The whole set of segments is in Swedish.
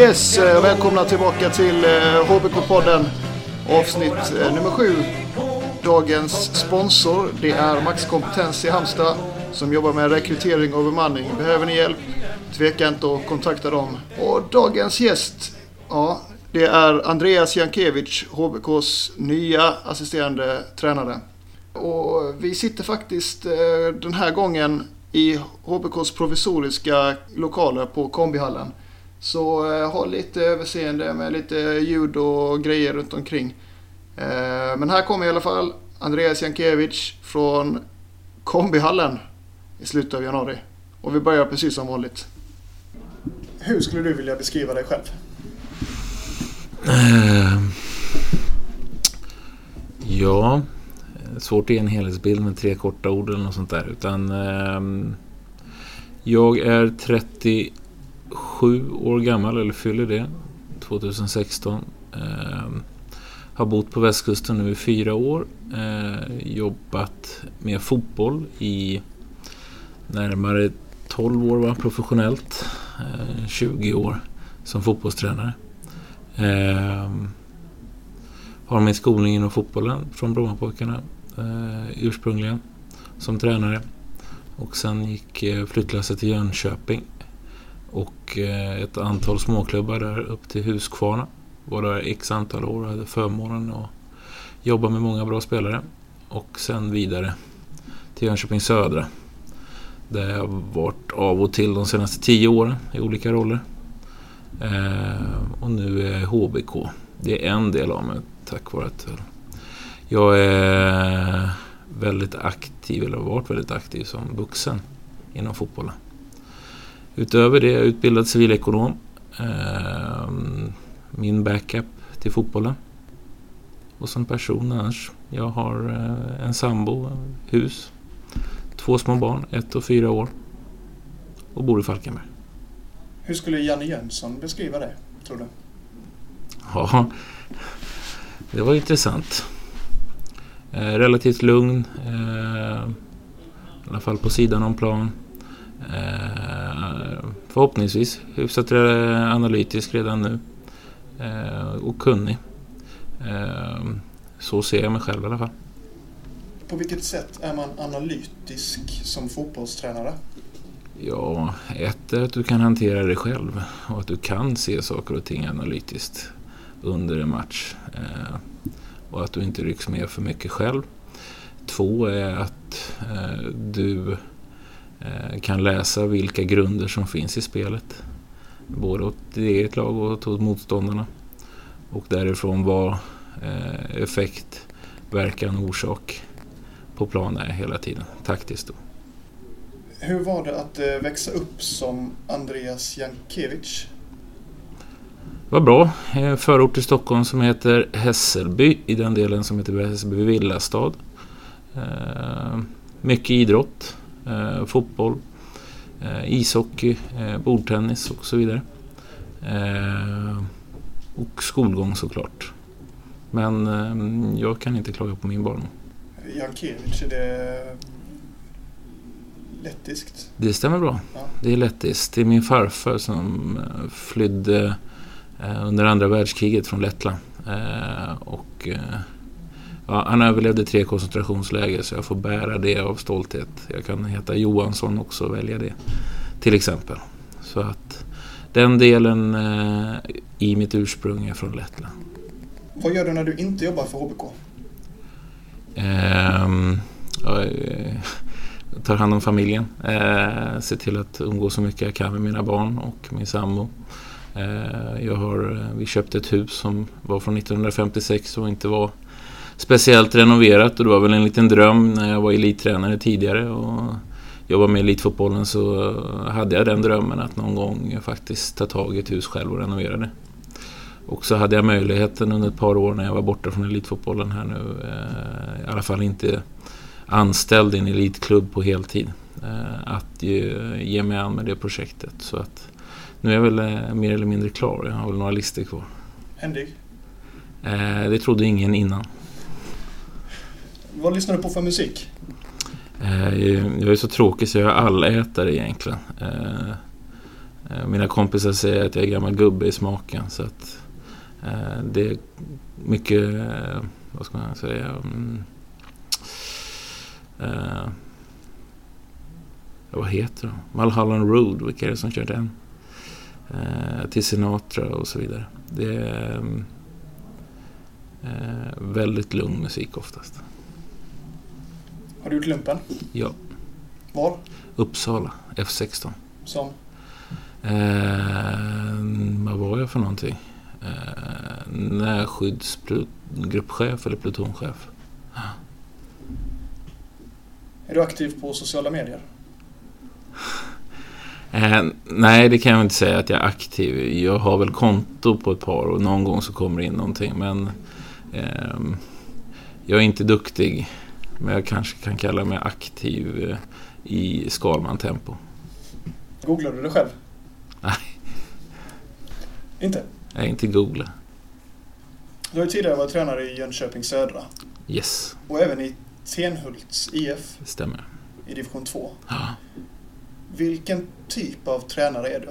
Yes, eh, välkomna tillbaka till eh, HBK-podden avsnitt eh, nummer sju. Dagens sponsor det är Max Kompetens i Halmstad som jobbar med rekrytering och bemanning. Behöver ni hjälp? Tveka inte att kontakta dem. Och dagens gäst, ja, det är Andreas Jankiewicz, HBKs nya assisterande tränare. Och vi sitter faktiskt den här gången i HBKs provisoriska lokaler på kombihallen. Så eh, ha lite överseende med lite ljud och grejer runt omkring. Eh, men här kommer i alla fall Andreas Jankiewicz från kombihallen i slutet av januari. Och vi börjar precis som vanligt. Hur skulle du vilja beskriva dig själv? Uh, ja, svårt att ge en helhetsbild med tre korta ord eller något sånt där. Utan uh, jag är 30 sju år gammal, eller fyller det, 2016. Eh, har bott på västkusten nu i fyra år. Eh, jobbat med fotboll i närmare 12 år va, professionellt. Eh, 20 år som fotbollstränare. Eh, har min skolning inom fotbollen från Brommapojkarna eh, ursprungligen som tränare. Och sen gick eh, flyttlasset till Jönköping och eh, ett antal småklubbar där upp till Huskvarna. Var där x antal år och hade förmånen att jobba med många bra spelare. Och sen vidare till Jönköping Södra. Där jag varit av och till de senaste tio åren i olika roller. Eh, och nu är jag HBK. Det är en del av mig tack vare att jag är väldigt aktiv, eller har varit väldigt aktiv som vuxen inom fotbollen. Utöver det är jag utbildad civilekonom. Ehm, min backup till fotbollen. Och som person annars. Jag har eh, en sambo, hus, två små barn, ett och fyra år. Och bor i Falkenberg. Hur skulle Janne Jönsson beskriva det, tror du? Ja, det var intressant. Eh, relativt lugn. Eh, I alla fall på sidan om plan. Eh, förhoppningsvis hyfsat analytisk redan nu. Eh, och kunnig. Eh, så ser jag mig själv i alla fall. På vilket sätt är man analytisk som fotbollstränare? Ja, ett är att du kan hantera det själv och att du kan se saker och ting analytiskt under en match. och att du inte rycks med för mycket själv. Två är att du Eh, kan läsa vilka grunder som finns i spelet. Både åt ditt eget lag och åt motståndarna. Och därifrån vad eh, effekt, verkan, orsak på plan är hela tiden, taktiskt. Då. Hur var det att eh, växa upp som Andreas Jankiewicz? Det var bra. En förort till Stockholm som heter Hässelby, i den delen som heter Hässelby villastad. Mycket idrott eh, fotboll, eh, ishockey, eh, bordtennis och så vidare. Eh, och skolgång såklart. Men eh, jag kan inte klaga på min barndom. Jankiewicz, är det lettiskt? Det stämmer bra. Ja. Det är lettiskt. Det är min farfar som eh, flydde under andra världskriget från Lettland. Och Ja, han överlevde tre koncentrationsläger så jag får bära det av stolthet. Jag kan heta Johansson också och välja det. Till exempel. Så att den delen eh, i mitt ursprung är från Lettland. Vad gör du när du inte jobbar för HBK? Eh, jag tar hand om familjen. Eh, ser till att umgås så mycket jag kan med mina barn och min sambo. Eh, jag har, vi köpte ett hus som var från 1956 och inte var speciellt renoverat och det var väl en liten dröm när jag var elittränare tidigare och jobbade med elitfotbollen så hade jag den drömmen att någon gång faktiskt ta tag i ett hus själv och renovera det. Och så hade jag möjligheten under ett par år när jag var borta från elitfotbollen här nu, eh, i alla fall inte anställd i en elitklubb på heltid, eh, att ge, mig an med det projektet. Så att nu är jag väl eh, mer eller mindre klar, jag har väl några listor kvar. Händig? Det trodde ingen innan. Vad lyssnar du på för musik? Eh, jag är så tråkig så jag är allätare egentligen. Eh, eh, mina kompisar säger att jag är gammal gubbe i smaken. Så att det är mycket, vad ska man säga, mm, vad heter de? Mulholland Road, vilka är det som kör den? Till Sinatra och så vidare. Det är mm, väldigt lugn musik oftast. Har du gjort lumpen? Ja. Var? Uppsala, F16. Som? Eh, vad var jag för någonting? Eh, närskyddsgruppchef eller plutonchef. Är du aktiv på sociala medier? Eh, nej, det kan jag inte säga att jag är aktiv. Jag har väl konto på ett par och någon gång så kommer det in någonting. Men eh, jag är inte duktig. Men jag kanske kan kalla mig aktiv eh, i Skalman-tempo. Googlar du det själv? Nej. Inte? Är inte googla. Du har ju tidigare varit tränare i Jönköping Södra. Yes, Och även i Tenhults IF det stämmer. i division 2. Ja. Vilken typ av tränare är du?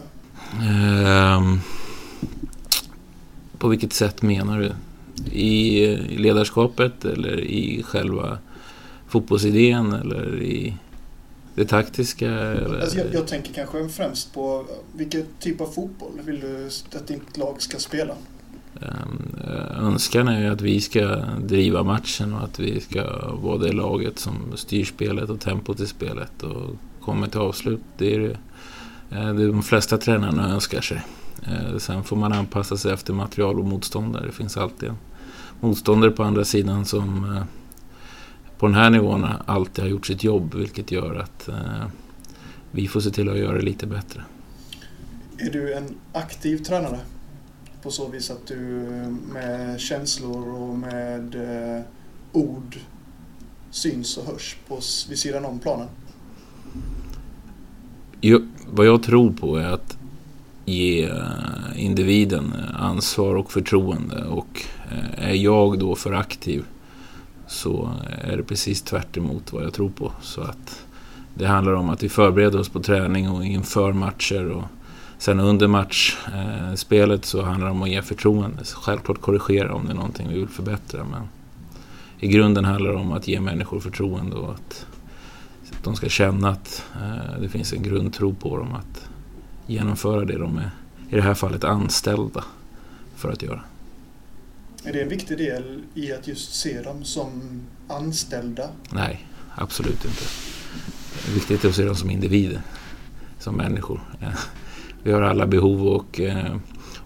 Ehm, på vilket sätt menar du? I ledarskapet eller i själva fotbollsidén eller i det taktiska? Eller? Alltså jag, jag tänker kanske främst på vilken typ av fotboll vill du att ditt lag ska spela? Ehm, önskan är ju att vi ska driva matchen och att vi ska vara det laget som styr spelet och tempot i spelet och kommer till avslut. Det är det, eh, det de flesta tränarna önskar sig. Eh, Sen får man anpassa sig efter material och motståndare. Det finns alltid en motståndare på andra sidan som eh, på den här nivån alltid har gjort sitt jobb vilket gör att eh, vi får se till att göra det lite bättre. Är du en aktiv tränare? På så vis att du med känslor och med eh, ord syns och hörs på, vid sidan om planen? Jo, vad jag tror på är att ge eh, individen ansvar och förtroende och eh, är jag då för aktiv så är det precis tvärt emot vad jag tror på. Så att det handlar om att vi förbereder oss på träning och inför matcher och sen under matchspelet eh, så handlar det om att ge förtroende. Självklart korrigera om det är någonting vi vill förbättra men i grunden handlar det om att ge människor förtroende och att de ska känna att eh, det finns en grundtro på dem att genomföra det de är, i det här fallet, anställda för att göra. Är det en viktig del i att just se dem som anställda? Nej, absolut inte. Det är viktigt att se dem som individer, som människor. Vi har alla behov och eh,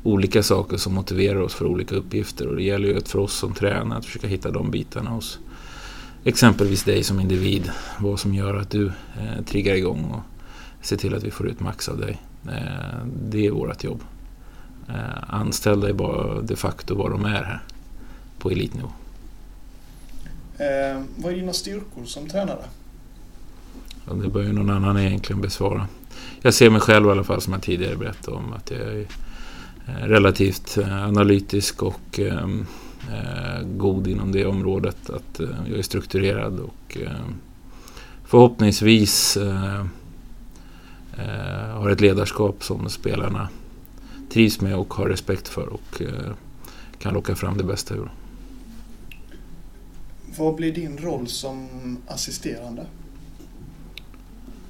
olika saker som motiverar oss för olika uppgifter och det gäller ju för oss som tränare att försöka hitta de bitarna hos exempelvis dig som individ. Vad som gör att du eh, triggar igång och ser till att vi får ut max av dig. Eh, det är vårt jobb. Eh, anställda är bara de facto vad de är här på elitnivå. Eh, vad är dina styrkor som tränare? Ja, det bör ju någon annan egentligen besvara. Jag ser mig själv i alla fall som jag tidigare berättade om att jag är eh, relativt eh, analytisk och eh, eh, god inom det området. Att eh, jag är strukturerad och eh, förhoppningsvis har ett ledarskap som spelarna trivs med och har respekt för och eh, kan locka fram det bästa ur. Vad blir din roll som assisterande?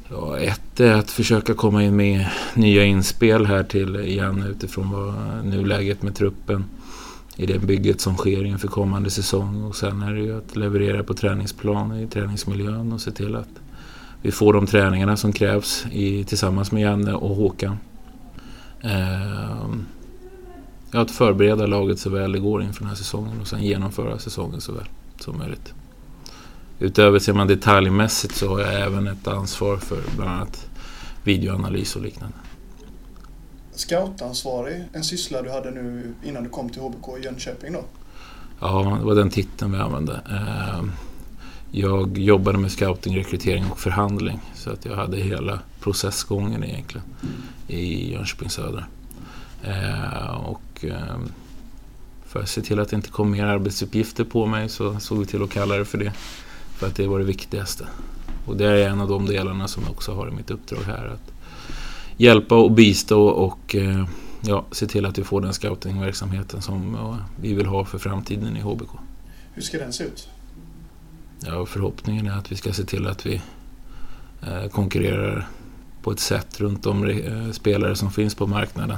Ja, ett är att försöka komma in med nya inspel här till Janne utifrån vad nuläget med truppen i det bygget som sker inför kommande säsong. Och sen är det ju att leverera på träningsplan i träningsmiljön och se till att vi får de träningarna som krävs i, tillsammans med Janne och Håkan. Eh, att förbereda laget så väl det går inför den här säsongen och sen genomföra säsongen så väl som möjligt. Utöver ser man detaljmässigt så har jag även ett ansvar för bland annat videoanalys och liknande. Scoutansvarig, en syssla du hade nu innan du kom till HBK i Jönköping då? Ja, det var den titeln vi använde. Jag jobbade med scouting, rekrytering och förhandling så att jag hade hela processgången egentligen i Jönköping Södra. Eh, Och eh, för att se till att det inte kom mer arbetsuppgifter på mig så såg vi till att kalla det för det. För att det var det viktigaste. Och det är en av de delarna som jag också har i mitt uppdrag här. Att hjälpa och bistå och eh, ja, se till att vi får den scoutingverksamheten som eh, vi vill ha för framtiden i HBK. Hur ska den se ut? Ja, förhoppningen är att vi ska se till att vi eh, konkurrerar på ett sätt runt de eh, spelare som finns på marknaden.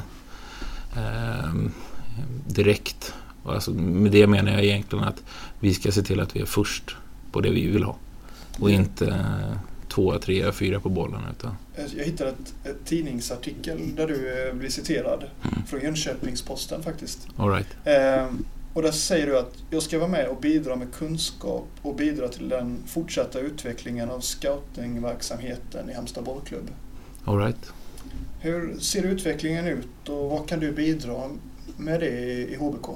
Eh, direkt. Alltså, med det menar jag egentligen att vi ska se till att vi är först på det vi vill ha. Och inte eh, tvåa, trea, fyra på bollen. Utan... Jag hittade ett, ett tidningsartikel där du blir citerad. Mm. Från Jönköpings-Posten faktiskt. All right. Och där säger du att jag ska vara med och bidra med kunskap och bidra till den fortsatta utvecklingen av scoutingverksamheten i Halmstad bollklubb. All right. Hur ser utvecklingen ut och vad kan du bidra med det i HBK?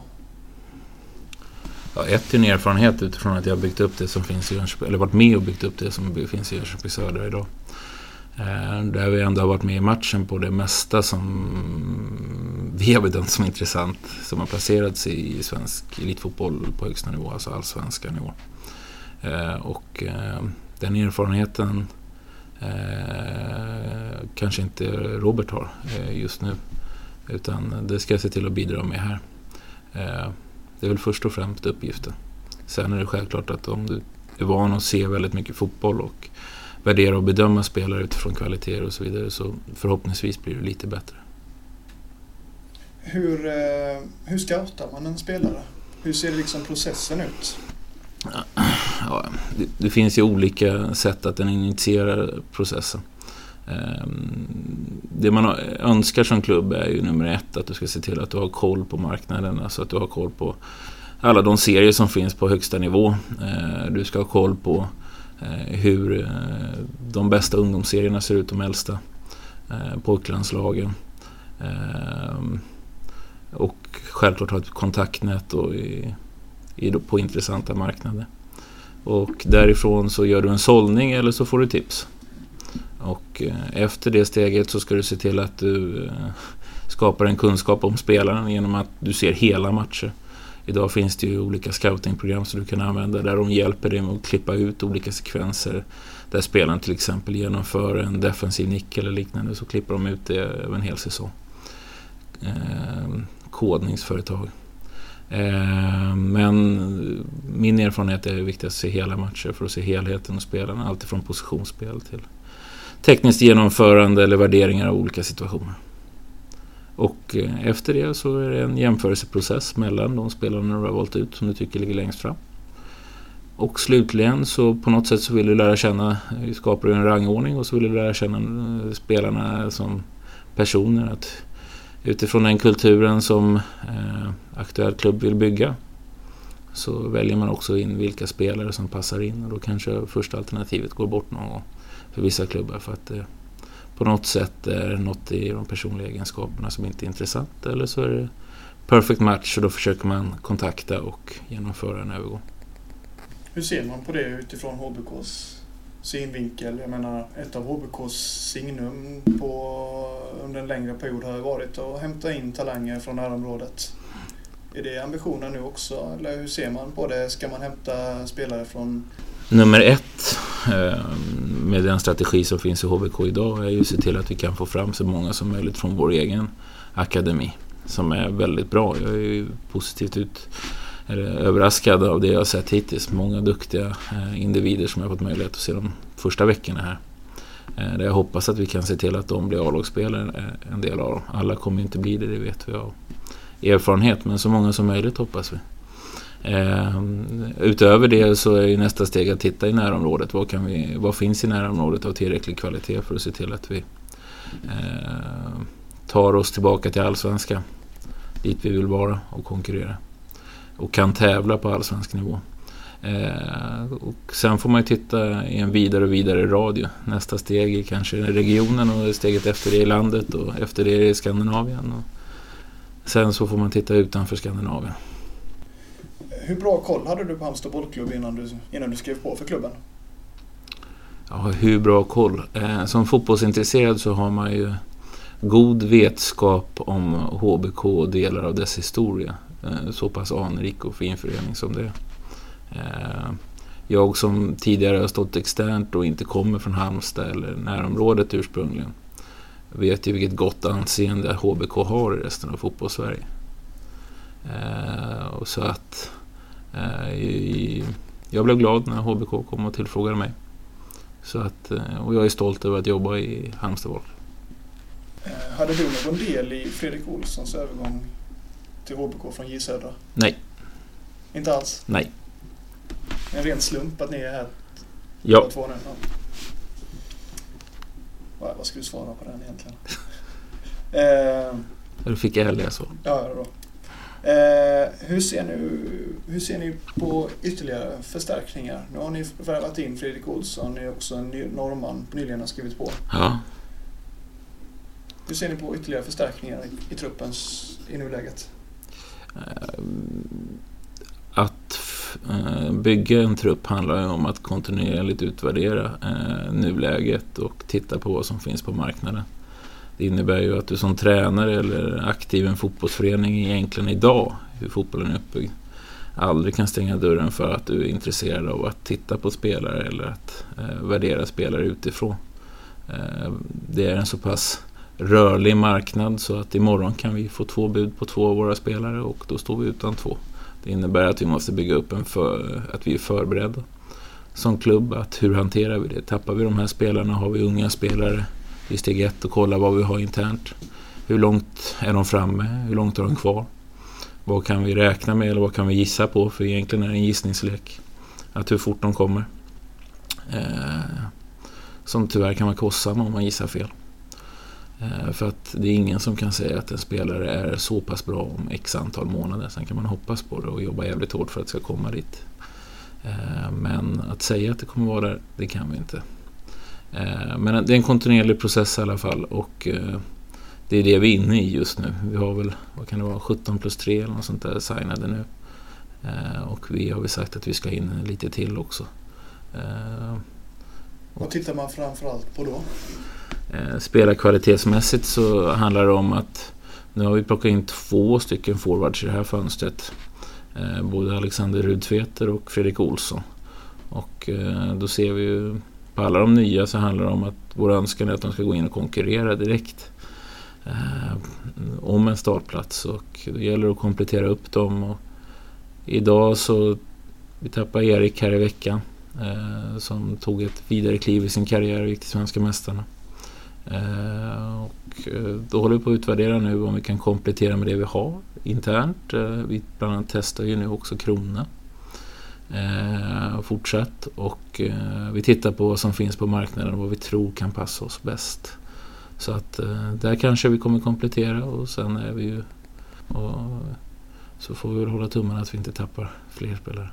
Ja, ett är en erfarenhet utifrån att jag har byggt upp det som finns i Jönköping, eller varit med och byggt upp det som finns i Jönköping Södra idag. Eh, där vi ändå har varit med i matchen på det mesta som vi har bedömt som intressant. Som har placerats i svensk elitfotboll på högsta nivå, alltså allsvenska nivå. Eh, och eh, den erfarenheten kanske inte Robert har just nu. Utan det ska jag se till att bidra med här. Det är väl först och främst uppgiften. Sen är det självklart att om du är van att se väldigt mycket fotboll och värdera och bedöma spelare utifrån kvaliteter och så vidare så förhoppningsvis blir det lite bättre. Hur, eh, hur scoutar man en spelare? Hur ser liksom processen ut? Ja, det, det, finns ju olika sätt att den initierar processen. Ehm, det man önskar som klubb är ju nummer ett att du ska se till att du har koll på marknaden, alltså att du har koll på alla de serier som finns på högsta nivå. Ehm, du ska ha koll på Eh, hur eh, de bästa ungdomsserierna ser ut, de äldsta eh, pojklandslagen. Eh, och självklart ha ett kontaktnät och i, i, på intressanta marknader. Och därifrån så gör du en sållning eller så får du tips. Och eh, efter det steget så ska du se till att du skapar en kunskap om spelaren genom att du ser hela matcher. Idag finns det ju olika scoutingprogram som du kan använda där de hjälper dig med att klippa ut olika sekvenser. Där spelaren till exempel genomför en defensiv nick eller liknande så klipper de ut det över en hel säsong. Eh, kodningsföretag. Eh, men min erfarenhet är att det är viktigt att se hela matcher för att se helheten och spelarna. Alltifrån positionsspel till tekniskt genomförande eller värderingar av olika situationer. Och eh, efter det så är det en jämförelseprocess mellan de spelarna du har valt ut som du tycker ligger längst fram. Och slutligen så på något sätt så vill du lära känna, eh, skapar du en rangordning och så vill du lära känna eh, spelarna som personer. Att utifrån den kulturen som eh, aktuell klubb vill bygga så väljer man också in vilka spelare som passar in och då kanske första alternativet går bort någon gång för vissa klubbar för att eh, på något sätt är något i de personliga egenskaperna som inte är intressant eller så är det perfect match och då försöker man kontakta och genomföra en övergång. Hur ser man på det utifrån HBKs synvinkel? Jag menar, ett av HBKs signum på, under en längre period har varit att hämta in talanger från närområdet. Är det ambitionen nu också, eller hur ser man på det? Ska man hämta spelare från Nummer ett eh, med den strategi som finns i HBK idag är ju att se till att vi kan få fram så många som möjligt från vår egen akademi. Som är väldigt bra. Jag är ju positivt ut, eller överraskad av det jag har sett hittills. Många duktiga eh, individer som jag har fått möjlighet att se de första veckorna här. Eh, där jag hoppas att vi kan se till att de blir A-lagsspelare, eh, en del av dem. Alla kommer inte bli det, det vet vi av erfarenhet. Men så många som möjligt hoppas vi. Eh, utöver det så är nästa steg att titta i närområdet. Vad, kan vi, vad finns i närområdet av tillräcklig kvalitet för att se till att vi eh, tar oss tillbaka till allsvenska. Dit vi vill vara och konkurrera. Och kan tävla på allsvensk nivå. Eh, och sen får man ju titta i en vidare och vidare radio. Nästa steg är kanske regionen och steget efter det i landet och efter det i Skandinavien. Och sen så får man titta utanför Skandinavien. Hur bra koll hade du på Halmstad bollklubb innan du, innan du skrev på för klubben? Ja, hur bra koll? Eh, som fotbollsintresserad så har man ju god vetskap om HBK och delar av dess historia. Eh, så pass anrik och fin förening som det är. Eh, jag som tidigare har stått externt och inte kommer från Halmstad eller närområdet ursprungligen vet ju vilket gott anseende HBK har i resten av fotbollssverige. Eh, och så att jag blev glad när HBK kom och tillfrågade mig. Så att, eh, och jag är stolt över att jobba i Halmstad Volk. Eh, hade du någon del i Fredrik Olssons övergång till HBK från J Södra? Nej. Inte alls? Nej. En ren slump att ni är här ja. två nu? Ja. Vad ska du svara på den egentligen? eh, du fick ärliga svar. Ja, det bra. Eh, hur, ser ni, hur ser ni på ytterligare förstärkningar? Nu har ni värvat in Fredrik Olsson, ni är också en norrman nyligen har skrivit på. Ja. Hur ser ni på ytterligare förstärkningar i, i truppens i nuläget? Eh, att eh, bygga en trupp handlar om att kontinuerligt utvärdera nuläget och titta på vad som finns på marknaden. Det innebär ju att du som tränare eller aktiv i en fotbollsförening egentligen idag, hur fotbollen är uppbyggd, aldrig kan stänga dörren för att du är intresserad av att titta på spelare eller att eh, värdera spelare utifrån. Eh, det är en så pass rörlig marknad så att imorgon kan vi få två bud på två av våra spelare och då står vi utan två. Det innebär att vi måste bygga upp en för, att vi är förberedda som klubb. Att hur hanterar vi det? Tappar vi de här spelarna? Har vi unga spelare? I steg ett och kolla vad vi har internt. Hur långt är de framme? Hur långt har de kvar? Vad kan vi räkna med eller vad kan vi gissa på? För egentligen är det en gissningslek. Att hur fort de kommer. Eh, som tyvärr kan vara kostsam om man gissar fel. Eh, för att det är ingen som kan säga att en spelare är så pass bra om x antal månader. Sen kan man hoppas på det och jobba jävligt hårt för att det ska komma dit. Eh, men att säga att det kommer vara där, det kan vi inte. Eh, men det är en kontinuerlig process i alla fall och eh, det är det vi är inne i just nu. Vi har väl, vad kan det vara, 17 plus 3 eller något sånt där signade nu. Eh, och vi har väl sagt att vi ska in lite till också. Vad tittar man framförallt på då? Spelarkvalitetsmässigt så handlar det om att nu har vi plockat in två stycken forwards i det här fönstret. Både Alexander Rudtveter och Fredrik Olsson. Och då ser vi ju på alla de nya så handlar det om att vår önskan är att de ska gå in och konkurrera direkt eh, om en startplats och det gäller att komplettera upp dem. Och idag så vi tappar Erik här i veckan eh, som tog ett vidare kliv i sin karriär och gick till Svenska Mästarna. Eh, och eh, då håller vi på att utvärdera nu om vi kan komplettera med det vi har internt. Eh, vi bland annat testar ju nu också Krona eh, fortsatt och eh, vi tittar på vad som finns på marknaden och vad vi tror kan passa oss bäst. Så att eh, där kanske vi kommer komplettera och sen är vi ju och, så får vi väl hålla tummarna att vi inte tappar fler spelare.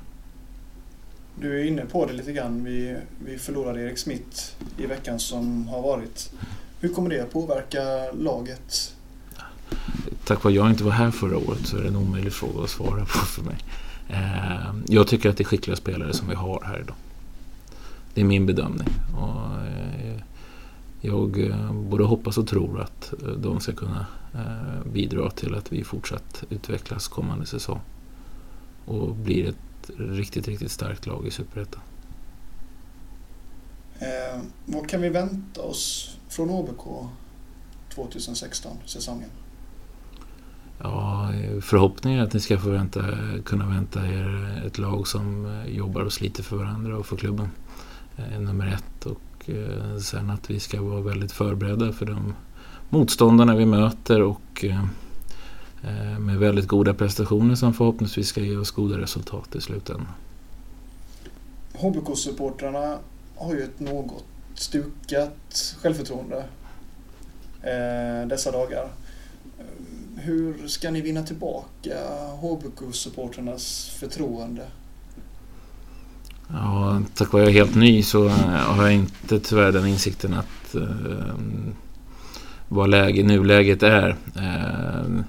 Du är inne på det lite grann. Vi, vi förlorade Erik Smith i veckan som har varit. Hur kommer det att påverka laget? Tack vare att jag inte var här förra året så är det en omöjlig fråga att svara på för mig. Eh, jag tycker att det är skickliga spelare som vi har här idag. Det är min bedömning. Och eh, jag eh, både hoppas och tror att de ska kunna bidra till att vi fortsatt utvecklas kommande säsong. Och blir ett riktigt, riktigt starkt lag i Superettan. Eh, vad kan vi vänta oss från HBK 2016-säsongen? Ja, Eh, förhoppningen är att ni ska få vänta, kunna vänta er ett lag som eh, jobbar och sliter för varandra och för klubben. Eh, nummer ett. Och sen att vi ska vara väldigt förberedda för de motståndarna vi möter och med väldigt goda prestationer som förhoppningsvis ska ge oss goda resultat i slutändan. HBK-supportrarna har ju ett något stukat självförtroende dessa dagar hur ska ni vinna tillbaka HBK-supporternas förtroende? Ja, tack vare jag är helt ny så eh, har jag inte tyvärr den insikten att eh, vad läge, nuläget är. Eh,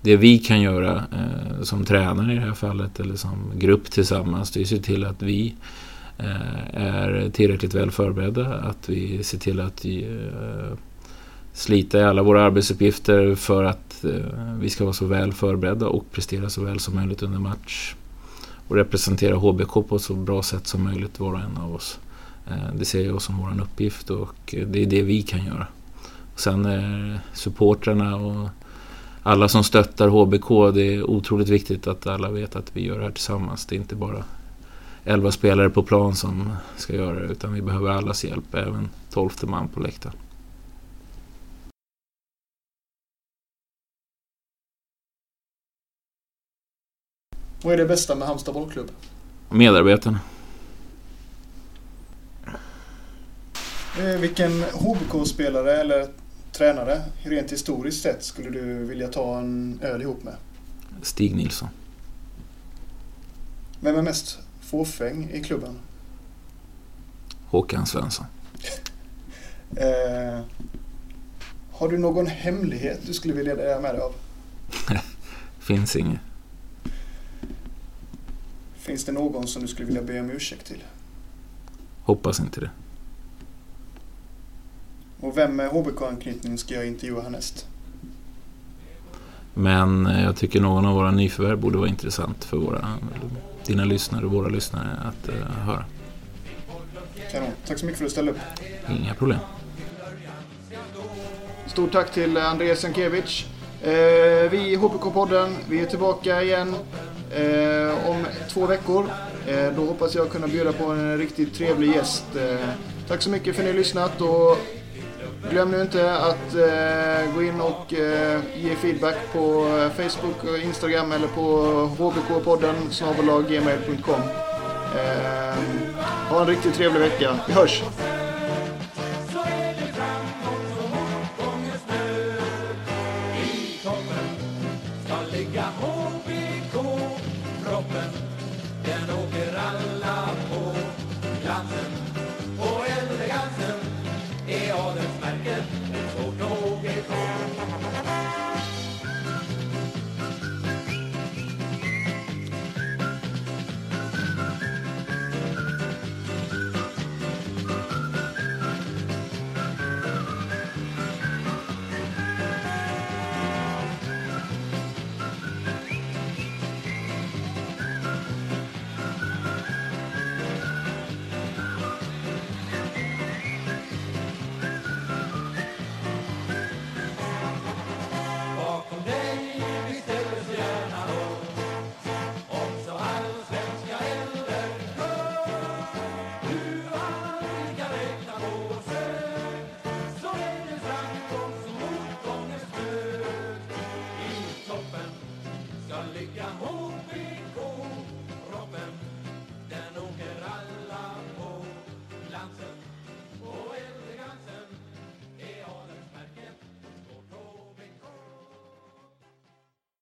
det vi kan göra eh, som tränare i det här fallet eller som grupp tillsammans det är att se till att vi eh, är tillräckligt väl förberedda. Att vi ser till att eh, slita i alla våra arbetsuppgifter för att eh, vi ska vara så väl förberedda och prestera så väl som möjligt under match. Och representera HBK på ett så bra sätt som möjligt var och en av oss. Eh, det ser jag som vår uppgift och eh, det är det vi kan göra. Sen är supportrarna och alla som stöttar HBK. Det är otroligt viktigt att alla vet att vi gör det här tillsammans. Det är inte bara 11 spelare på plan som ska göra det utan vi behöver allas hjälp, även 12 man på läktaren. Vad är det bästa med Halmstad bollklubb? Medarbetarna. Eh, vilken HBK-spelare eller tränare, rent historiskt sett, skulle du vilja ta en öl ihop med? Stig Nilsson. Vem är mest fåfäng i klubben? Håkan Svensson. eh, har du någon hemlighet du skulle vilja dela med dig av? Finns inget. Finns det någon som du skulle vilja be om ursäkt till? Hoppas inte det. Och vem med HBK-anknytning ska jag intervjua härnäst? Men eh, jag tycker någon av våra nyförvärv borde vara intressant för våra, dina lyssnare och våra lyssnare att uh, höra. Kanon. Tack så mycket för att du ställde upp. Inga problem. Stort tack till Andreas Jankiewicz. Eh, vi i HBK-podden, vi är tillbaka igen eh, om två veckor. Eh, då hoppas jag kunna bjuda på en riktigt trevlig gäst. Eh, tack så mycket för att ni har lyssnat och glöm nu inte att eh, gå in och eh, ge feedback på Facebook och Instagram eller på hbkpodden snabelaggmail.com. Eh, ha en riktigt trevlig vecka. Vi hörs!